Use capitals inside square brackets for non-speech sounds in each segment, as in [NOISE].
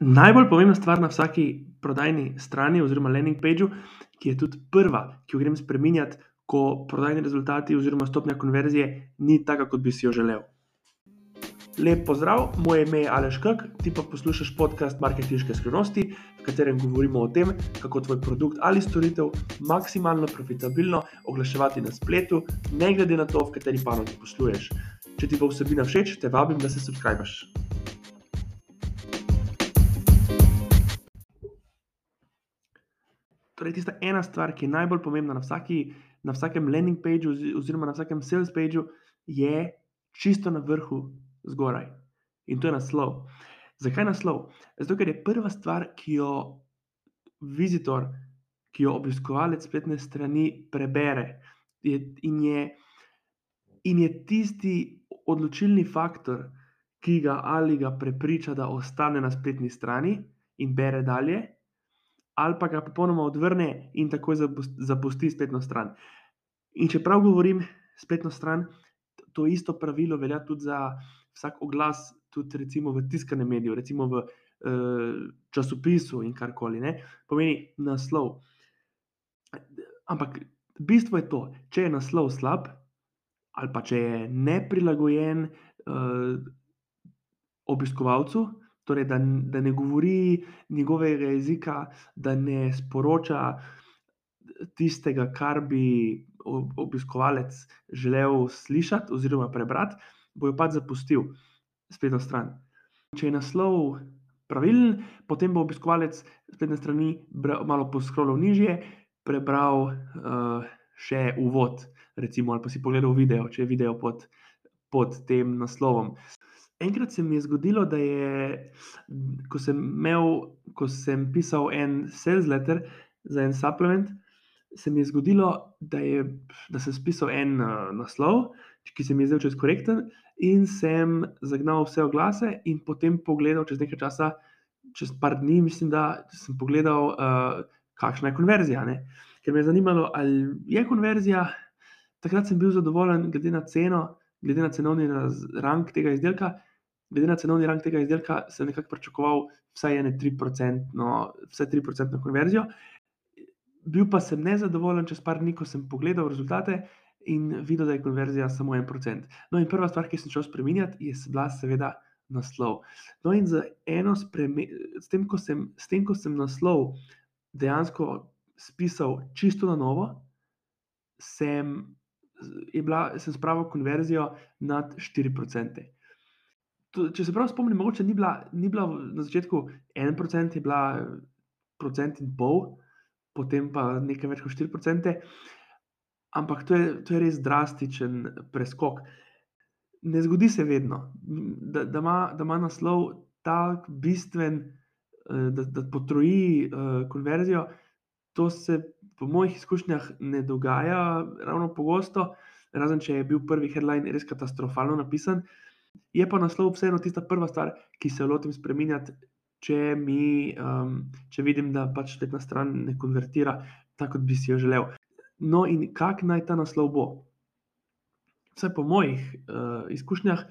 Najbolj pomembna stvar na vsaki prodajni strani oziroma landing pageu, ki je tudi prva, ki jo grem spremenjati, ko prodajni rezultati oziroma stopnja konverzije ni taka, kot bi si jo želel. Lep pozdrav, moje ime je Aleš Kak, ti pa poslušaš podcast Marketinške skrivnosti, v katerem govorimo o tem, kako tvoj produkt ali storitev maksimalno profitabilno oglaševati na spletu, ne glede na to, v kateri panogi posluješ. Če ti bo vsebina všeč, te vabim, da se subskrbiš. Torej, tista ena stvar, ki je najbolj pomembna na, vsaki, na vsakem landing pageu, oziroma na vsakem sales pageu, je čisto na vrhu zgoraj. In to je naslov. Zakaj naslov? Zato, ker je prva stvar, ki jo vizitor, ki jo obiskovalec spletne strani prebere, je, in, je, in je tisti odločilni faktor, ki ga ali ga prepriča, da ostane na spletni strani in bere dalje ali pa ga popolnoma odvrne in takoj zapusti spletno stran. In čeprav govorim spletno stran, to isto pravilo velja tudi za vsak oglas, tudi recimo v tiskanem mediju, recimo v uh, časopisu in karkoli. Ne? Pomeni naslov. Ampak bistvo je to, če je naslov slab, ali pa če je neprilagojen uh, obiskovalcu, torej da, da ne govori njegovega jezika, da ne sporoča tistega, kar bi obiskovalec želel slišati oziroma prebrati, bojo pač zapustil spletno stran. Če je naslov pravilen, potem bo obiskovalec spletne strani malo poskrolil nižje, prebral uh, še uvod, recimo, ali pa si pogledal video, če je video pod, pod tem naslovom. Enkrat se mi je zgodilo, da je, ko sem, imel, ko sem pisal en sales letter za en supplement, se mi je zgodilo, da, je, da sem pisal en uh, naslov, ki se mi je zdel čez korekten, in sem zagnal vse oglase, in potem pogledal čez nekaj časa, čez par dni, mislim, da sem pogledal, uh, kakšna je konverzija. Ne? Ker me je zanimalo, ali je konverzija. Takrat sem bil zadovoljen, glede na ceno, glede na cenovni rang tega izdelka glede na cenovni rang tega izdelka, sem nekako pričakoval vsaj ene 3%, no, vse 3% konverzijo. Bil pa sem nezadovoljen, čez par dni, ko sem pogledal rezultate in videl, da je konverzija samo 1%. No, in prva stvar, ki sem šel spremenjati, je bila seveda naslov. No, in z, s, tem, sem, s tem, ko sem naslov dejansko spisal čisto na novo, sem, sem spravil konverzijo nad 4% če se prav spomnim, mogoče ni bila, ni bila na začetku en procent, je bila procent in pol, potem pa nekaj več kot 4 procente. Ampak to je, to je res drastičen preskok. Ne zgodi se vedno, da, da, ima, da ima naslov tako bistven, eh, da, da potroji uh, konverzijo. To se po mojih izkušnjah ne dogaja ravno pogosto, razen če je bil prvi headline res katastrofalno napisan. Uh, Je pa naslov vseeno tista prva stvar, ki se lotim spremenjati, če, mi, um, če vidim, da pač spletna stran ne konvertira tako, kot bi si jo želel. No, in kak naj ta naslov bo? Vse po mojih uh, izkušnjah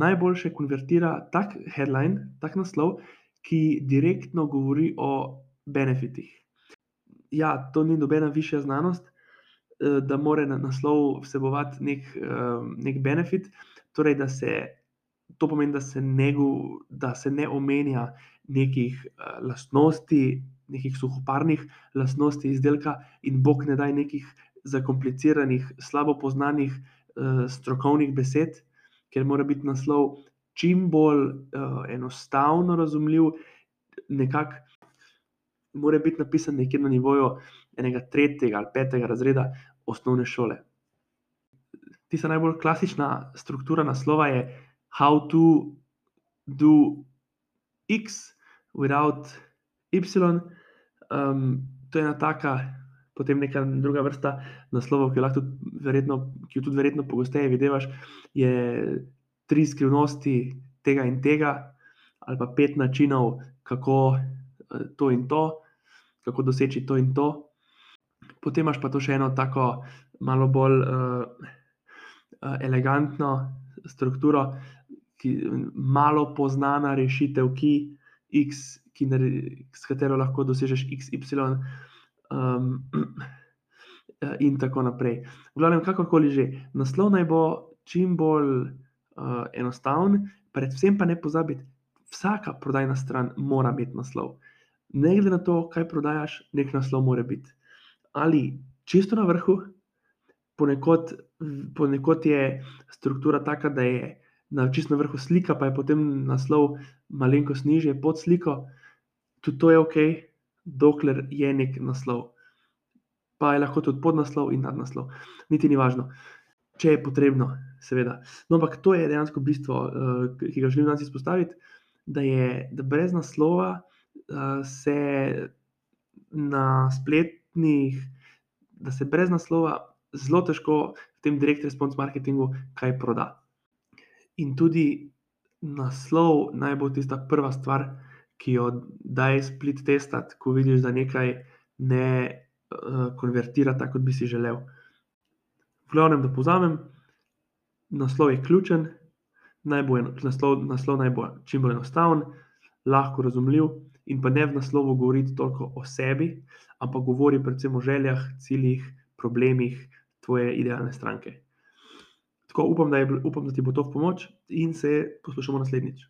najboljše konvertira tak headline, tak naslov, ki direktno govori o benefitih. Ja, to ni nobena višja znanost, uh, da mora na naslov vsebovati nek, uh, nek benefit, torej da se to pomeni, da se ne, da se ne omenja nekih uh, lastnosti, nekih suhoparnih lastnosti izdelka, in bog ne daj nekih zakompliciranih, slabo poznanih uh, strokovnih besed, ker mora biti naslov čim bolj uh, enostavno razumljiv, nekako mora biti napisan nekje na nivoju enega tretjega ali petega razreda osnovne šole. Tista najbolj klasična struktura naslova je how to do X without Y. Um, to je ena taka, potem neka druga vrsta naslovov, ki jo, tudi verjetno, ki jo tudi verjetno pogosteje vidiš, je tri skrivnosti tega in tega, ali pa pet načinov, kako uh, to in to, kako doseči to in to. Potem imaš pa to še eno tako malo bolj uh, uh, elegantno strukturo, ki, malo poznana rešitev, ki, X, ki naredi, s katero lahko dosežeš x, y, [CLEARS THROAT] in tako naprej. V glavnem, kakorkoli že, naslov naj bo čim bolj, enostaven, predvsem pa ne pozabiti, vsaka prodajna stran mora imeti naslov. Ne glede na to, kaj prodajaš, neki naslov mora biti. Ali čisto na vrhu, ponekod ponekod je struktura taka, da je na čisto na vrhu slika, pa je potem naslov malenkost nižje pod sliko. Tudi to je okej, dokler je neki naslov. Pa je lahko tudi podnaslov in nadnaslov, niti ni važno. Če je potrebno, seveda. No, ampak to je dejansko bistvo, ki ga želim danes izpostaviti, da je, da brez naslova, se na spletnih, da se brez naslova zelo težko v tem direct response marketingu kaj proda. In tudi naslov naj bo tista prva stvar, ki jo daj split testat, ko vidiš, da nekaj ne, konvertira tako, kot bi si želel. V glavnem, da povzamem, naslov je ključen, naj bo naslov, naslov naj bo čim bolj enostaven, lahko razumljiv in pa ne v naslovu govoriti toliko o sebi, ampak govori predvsem o željah, ciljih, problemih tvoje idealne stranke. Tako, upam, da je upam, da ti bo to v pomoč in se poslušamo naslednjič.